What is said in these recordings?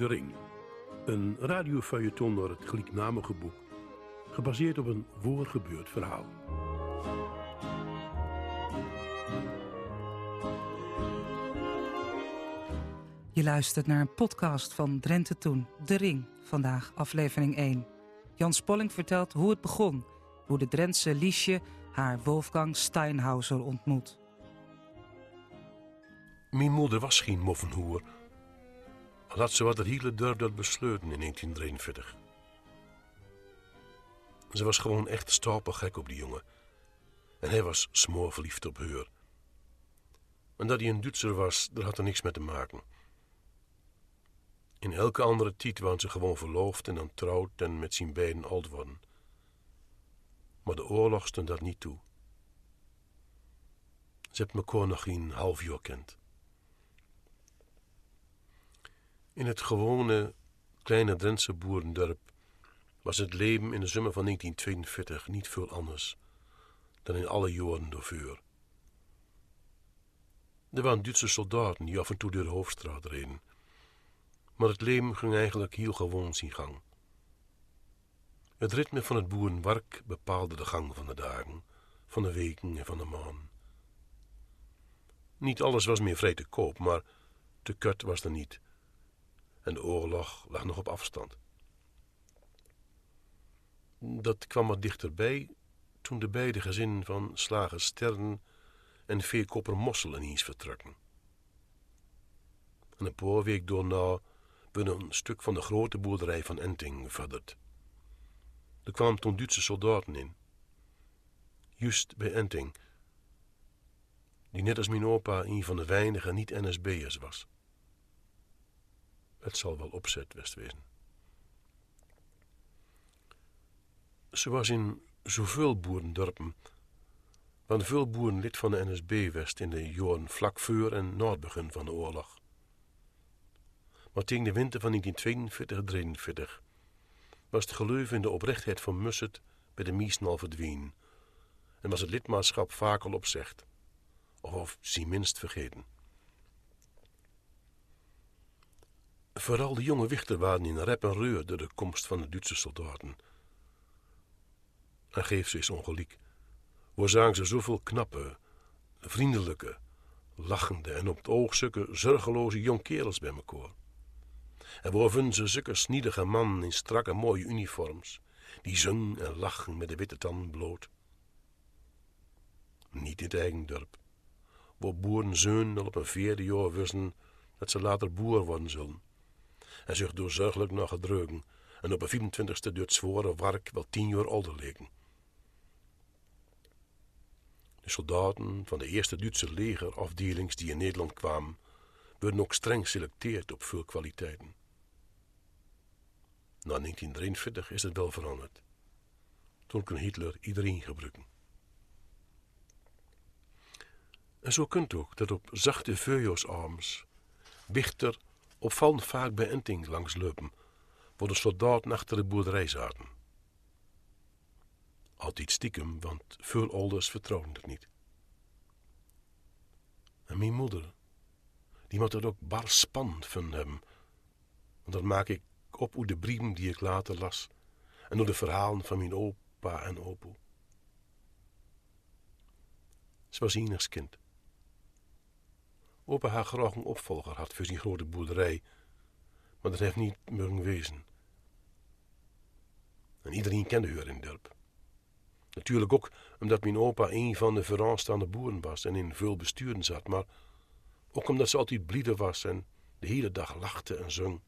De Ring. Een radiofeuilleton door het gelijknamige boek, gebaseerd op een voorgebeurd verhaal. Je luistert naar een podcast van Drenthe Toen, De Ring. Vandaag aflevering 1. Jan Spolling vertelt hoe het begon. Hoe de Drentse Liesje haar Wolfgang Steinhauser ontmoet. Mijn moeder was geen moffenhoer. Had ze wat hele dorp dat besleuten in 1943. Ze was gewoon echt stapelgek op die jongen. En hij was smoorverliefd op haar. En dat hij een Duitser was, daar had er niks mee te maken. In elke andere tijd waren ze gewoon verloofd en dan trouwd en met zijn beiden oud worden. Maar de oorlog stond dat niet toe. Ze hebben elkaar nog geen half jaar kent. In het gewone kleine Drentse boerendorp was het leven in de zomer van 1942 niet veel anders dan in alle jaren daarvoor. Er waren Duitse soldaten die af en toe door de hoofdstraat reden, maar het leven ging eigenlijk heel gewoon zijn gang. Het ritme van het boerenwerk bepaalde de gang van de dagen, van de weken en van de maanden. Niet alles was meer vrij te koop, maar te kut was er niet. En de oorlog lag nog op afstand. Dat kwam wat dichterbij toen de beide gezinnen van slager Sterren en veerkopper Mossel ineens vertrokken. En een paar week ben een stuk van de grote boerderij van Enting verderd. Er kwamen toen Duitse soldaten in. Juist bij Enting, die net als mijn opa een van de weinige niet-NSB'ers was. Het zal wel opzet west wezen. Ze was in zoveel boerendorpen, want veel boeren lid van de NSB west in de jaren vlak voor en na van de oorlog. Maar tegen de winter van 1942-43 was het geloof in de oprechtheid van Musset bij de meesten al verdwenen en was het lidmaatschap vaak al opzegd, of, of minst vergeten. Vooral de jonge wichter waren in rep en reur door de komst van de Duitse soldaten. En geef ze is ongelijk. Waar zagen ze zoveel knappe, vriendelijke, lachende en op het oog zulke zorgeloze jongkerels bij elkaar. En waar vonden ze zulke sniedige mannen in strakke mooie uniforms, die zong en lachen met de witte tanden bloot. Niet in het eigen dorp, waar boeren al op een vierde jaar wisten dat ze later boer worden zullen en zich doorzorgelijk nog gedreugen en op een 24ste door het zware werk wel tien jaar ouder leken. De soldaten van de eerste Duitse legerafdelings die in Nederland kwamen, werden ook streng geselecteerd op veel kwaliteiten. Na 1943 is het wel veranderd. Toen kon Hitler iedereen gebruiken. En zo kunt ook dat op zachte veujoosarms Wichter opvallend vaak bij Enting langslopen, waar de soldaten achter de boerderij zaten. Altijd stiekem, want veel ouders vertrouwden het niet. En mijn moeder, die moet het ook bar spannend van hem. Want dat maak ik op uit de brieven die ik later las en door de verhalen van mijn opa en opoe. Ze was kind. Opa haar graag een opvolger had voor zijn grote boerderij, maar dat heeft niet mogen wezen. En iedereen kende haar in het. Natuurlijk ook omdat mijn opa een van de vooraanstaande boeren was en in veel besturen zat, maar ook omdat ze altijd blieder was en de hele dag lachte en zong.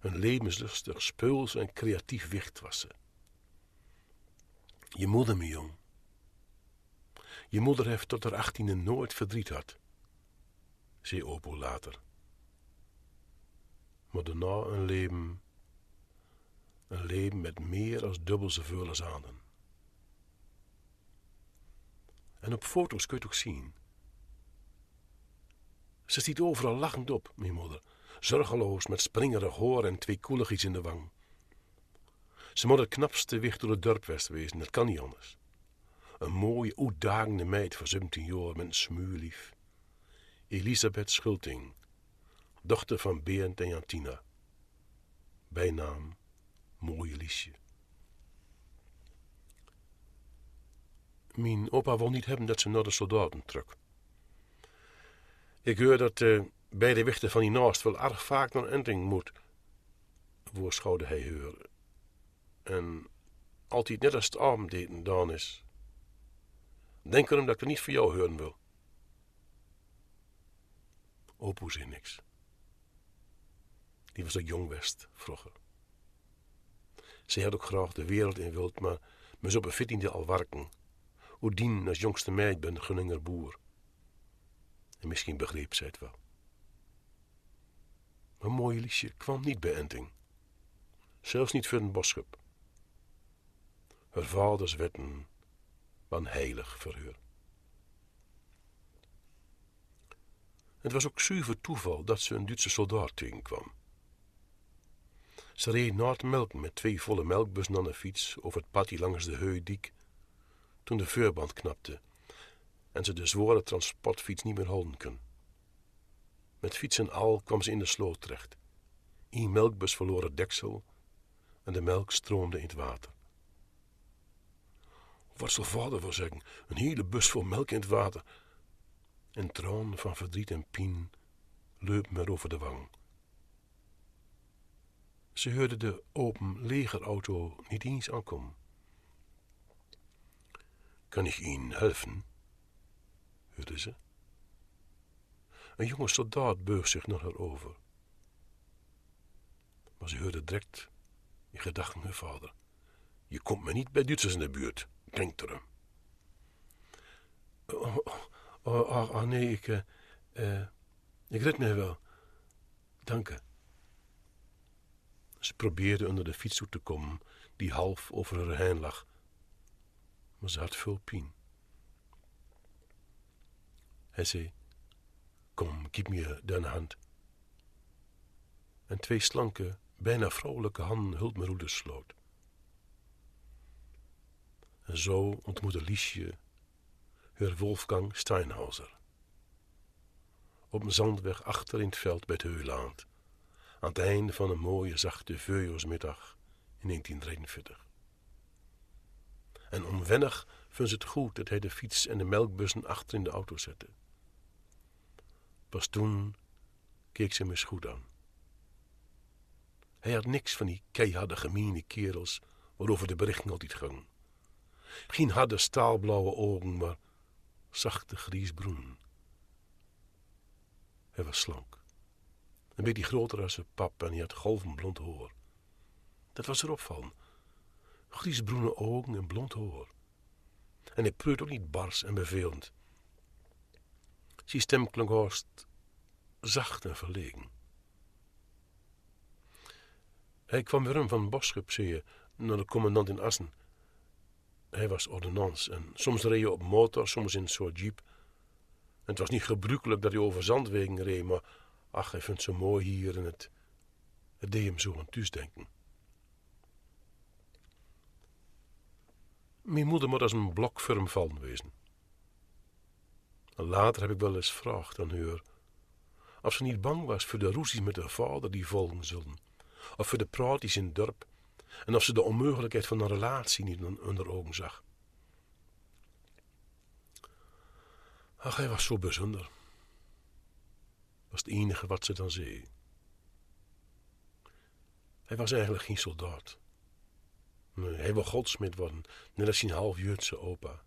Een levenslustig, speels en creatief wicht was ze. Je moeder, mijn jong. Je moeder heeft tot haar achttiende nooit verdriet gehad, zei Opo later. Maar daarna een leven, een leven met meer als dubbel zoveel aan. En op foto's kun je het ook zien. Ze ziet overal lachend op, mijn moeder, zorgeloos met springerig hoor en twee koeligjes in de wang. Ze moet het knapste wicht door het dorp west wezen, dat kan niet anders. Een mooie, uitdagende meid van 17 jaar met een smuurlief. Elisabeth Schulting. dochter van Berend en Jantina. Bijnaam Mooie Liesje. Mijn opa wil niet hebben dat ze naar de soldaten trok. Ik hoor dat uh, bij de wichten van die naast wel erg vaak naar Enting moet, voorschouwde hij horen. En altijd net als het avondeten dan is. Denk erom dat ik niet voor jou horen wil. Zei niks. Die was ook jong west, vroeger. Ze had ook graag de wereld in wild, maar me zo befittiende al werken. Oedien als jongste meid ben Gunninger boer. En misschien begreep zij het wel. Maar mooie Liesje kwam niet bij Enting. Zelfs niet voor een boschap. Haar vaders wetten waren heilig voor haar. Het was ook zuiver toeval dat ze een Duitse soldaat tegenkwam. Ze reed na met twee volle melkbussen fiets over het padje langs de Heudiek, toen de vuurband knapte en ze de zware transportfiets niet meer houden kon. Met fiets en al kwam ze in de sloot terecht. Een melkbus verloor deksel en de melk stroomde in het water. Wat zal vader wel zeggen? Een hele bus vol melk in het water. En traan van verdriet en pijn leup me over de wang. Ze hoorde de open legerauto niet eens aankomen. Kan ik Ihnen helfen? hoorde ze. Een jonge soldaat beug zich naar haar over. Maar ze hoorde direct in gedachten haar vader. Je komt me niet bij Duitsers in de buurt, denkt er Oh, oh, oh, oh, nee, ik, uh, ik red me wel. Dank je. Ze probeerde onder de fiets te komen, die half over haar heen lag. Maar ze had veel pijn. Hij zei, kom, geef me de hand. En twee slanke, bijna vrouwelijke handen hult me de sloot. En zo ontmoette Liesje haar Wolfgang Steinhauser. Op een zandweg achter in het veld bij het Heuland aan het einde van een mooie zachte veuilsmiddag in 1943. En onwennig vond ze het goed dat hij de fiets en de melkbussen achter in de auto zette. Pas toen keek ze me eens goed aan. Hij had niks van die keiharde gemene kerels waarover de berichten altijd ging. Geen harde staalblauwe ogen, maar zachte griesbroen. Hij was slank. Een beetje groter als zijn pap en hij had golven blond haar. Dat was erop van. Griesbroene ogen en blond haar. En hij preut ook niet bars en bevelend. Zijn stem klonk hoogst zacht en verlegen. Hij kwam weer van Boschap, zie je, naar de commandant in Assen. Hij was ordonnans en soms reed je op motor, soms in een soort jeep. En het was niet gebruikelijk dat hij over zandwegen reed, maar Ach, hij vindt het zo mooi hier en het, het deed hem zo aan thuis denken. Mijn moeder moet als een blokfirm vallen wezen. En later heb ik wel eens gevraagd aan haar of ze niet bang was voor de roezies met haar vader die volgen zullen, of voor de praatjes in het dorp, en of ze de onmogelijkheid van een relatie niet onder ogen zag. Ach, hij was zo bijzonder was het enige wat ze dan zei. Hij was eigenlijk geen soldaat. Hij wil godsmid worden, net als zijn half-Joodse opa.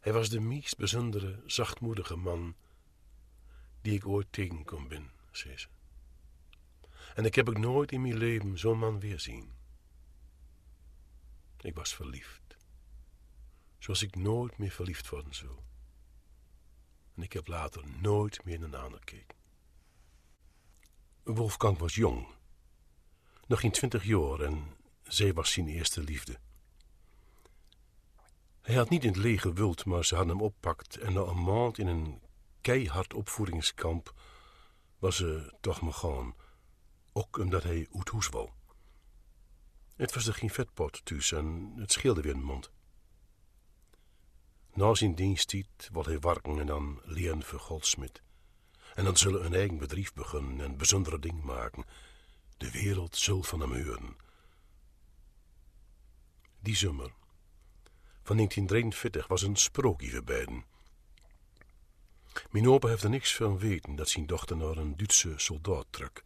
Hij was de meest bijzondere, zachtmoedige man die ik ooit tegenkom ben, zei ze. En ik heb ook nooit in mijn leven zo'n man weer zien. Ik was verliefd. Zoals ik nooit meer verliefd worden zou en ik heb later nooit meer naar haar gekeken. Wolfgang was jong, nog geen twintig jaar en zij was zijn eerste liefde. Hij had niet in het leger wild, maar ze hadden hem oppakt en na een maand in een keihard opvoedingskamp was ze toch maar gaan, ook omdat hij huis wou. Het was er geen vetpot thuis en het scheelde weer een mond. Na zijn diensttijd wil hij werken en dan leren voor goldsmid. En dan zullen een eigen bedrijf beginnen en bijzondere ding maken. De wereld zult van hem horen. Die zomer van 1943 was een sprookje voor beiden. Mijn opa heeft er niks van weten dat zijn dochter naar een Duitse soldaat trok.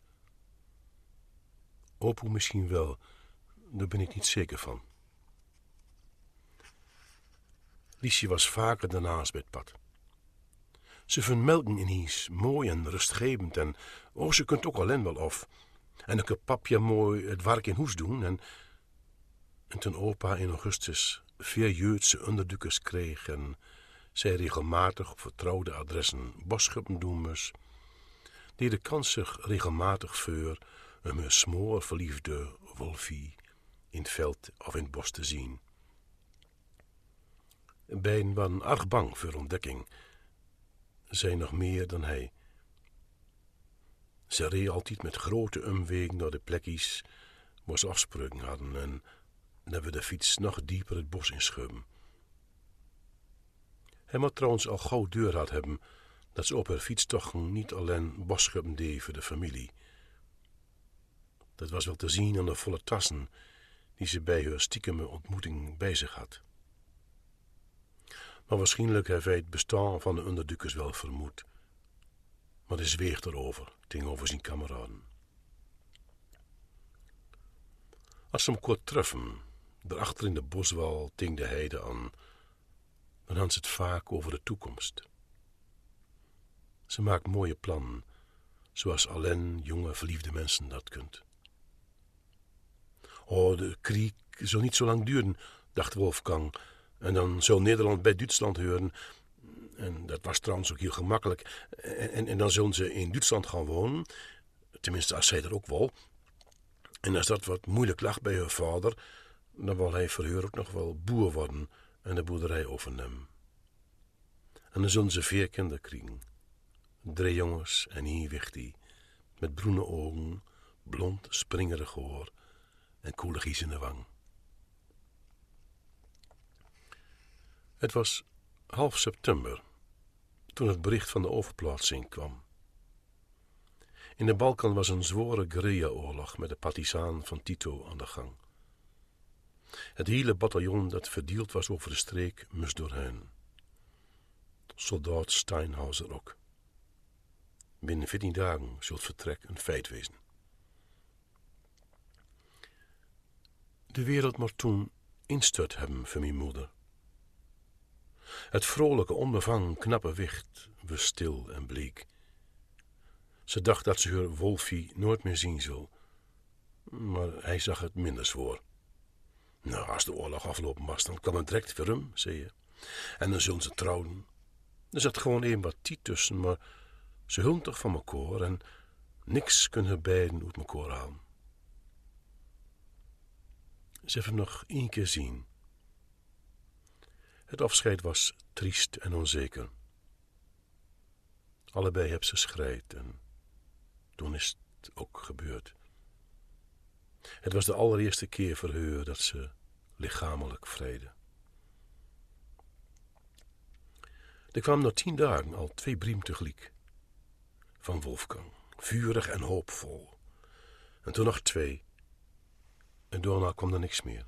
Opo misschien wel, daar ben ik niet zeker van. Liesje was vaker daarnaast bij het pad. Ze vermelken ineens mooi en rustgevend en oh, ze kunt ook alleen wel af. En dan kan papje mooi het werk in huis doen en... En toen opa in augustus vier Joodse onderdukkers kreeg en zij regelmatig op vertrouwde adressen boschuppen doen moest, die de kans zich regelmatig voor een smoor verliefde wolfie in het veld of in het bos te zien. Beiden waren erg bang voor ontdekking, zij nog meer dan hij. Ze reed altijd met grote umwegen naar de plekjes waar ze afspreken hadden en dan we de fiets nog dieper het bos inschubben. Hij moet trouwens al gauw deur had hebben dat ze op haar fietstochten niet alleen bosschubben deed voor de familie. Dat was wel te zien aan de volle tassen die ze bij haar stiekeme ontmoeting bij zich had. Maar waarschijnlijk heeft hij het bestaan van de onderdukkers wel vermoed. Maar hij zweeg erover, tegenover zijn kameraden. Als ze hem kort treffen, daarachter in de boswal ting de heide aan, dan had ze het vaak over de toekomst. Ze maakt mooie plannen, zoals alleen jonge verliefde mensen dat kunt. Oh, de kriek zal niet zo lang duren, dacht Wolfgang, en dan zou Nederland bij Duitsland horen. En dat was trouwens ook heel gemakkelijk. En, en, dan zullen ze in Duitsland gaan wonen, tenminste als zij er ook wil. En als dat wat moeilijk lag bij haar vader, dan wil hij voor haar ook nog wel boer worden en de boerderij overnemen. En dan zullen ze vier kinderen krijgen. Drie jongens en één wichtie, met groene ogen, blond springerig haar en in de wang. Het was half september toen het bericht van de overplaatsing kwam. In de Balkan was een zware guerrilla-oorlog met de partisaan van Tito aan de gang. Het hele bataljon dat verdeeld was over de streek moest doorheen. Soldaat Steinhauser ook. Binnen 14 dagen zult vertrek een feit wezen. De wereld moest toen instort hebben voor mijn moeder. Het vrolijke, onbevangen, knappe wicht was stil en bleek. Ze dacht dat ze haar Wolfie nooit meer zien zou, maar hij zag het minder zwoor. Nou, als de oorlog aflopen was, dan kwam het direct voor hem, zei je. En dan zullen ze trouwen. Er zat gewoon een wat tussen, maar ze hullen toch van elkaar en niks kunnen beiden uit elkaar halen. Ze hebben nog één keer zien. Het afscheid was triest en onzeker. Allebei hebben ze schreid en toen is het ook gebeurd. Het was de allereerste keer voor haar dat ze lichamelijk vrede. Er kwamen na tien dagen al twee brieven tegelijk. Van Wolfgang, vurig en hoopvol. En toen nog twee. En daarna kwam er niks meer.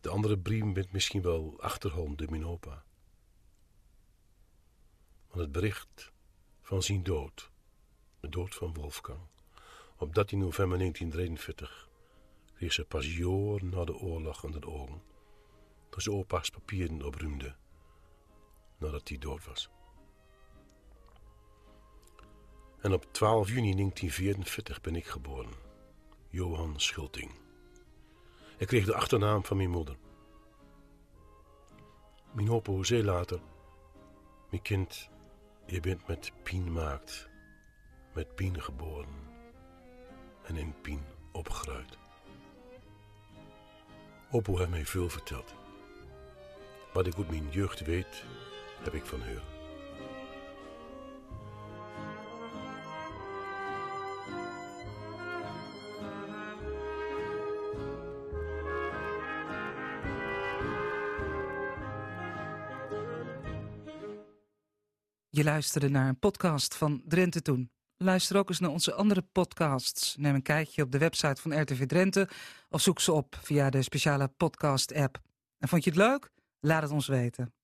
De andere brieven bent misschien wel achterhand de mijn opa. Want het bericht van zijn dood, de dood van Wolfgang, op 13 november 1943 kreeg ze pas jaren na de oorlog aan de ogen, toen ze opa's papieren opruimde nadat hij dood was. En op 12 juni 1944 ben ik geboren, Johan Schulting. Ik kreeg de achternaam van mijn moeder. Mijn opa zei later, mijn kind, je bent met pien maakt, met pien geboren en in pien opgegroeid. Opo heeft mij veel verteld. Wat ik uit mijn jeugd weet, heb ik van haar. Je luisterde naar een podcast van Drenthe Toen. Luister ook eens naar onze andere podcasts. Neem een kijkje op de website van RTV Drenthe of zoek ze op via de speciale podcast-app. En vond je het leuk? Laat het ons weten.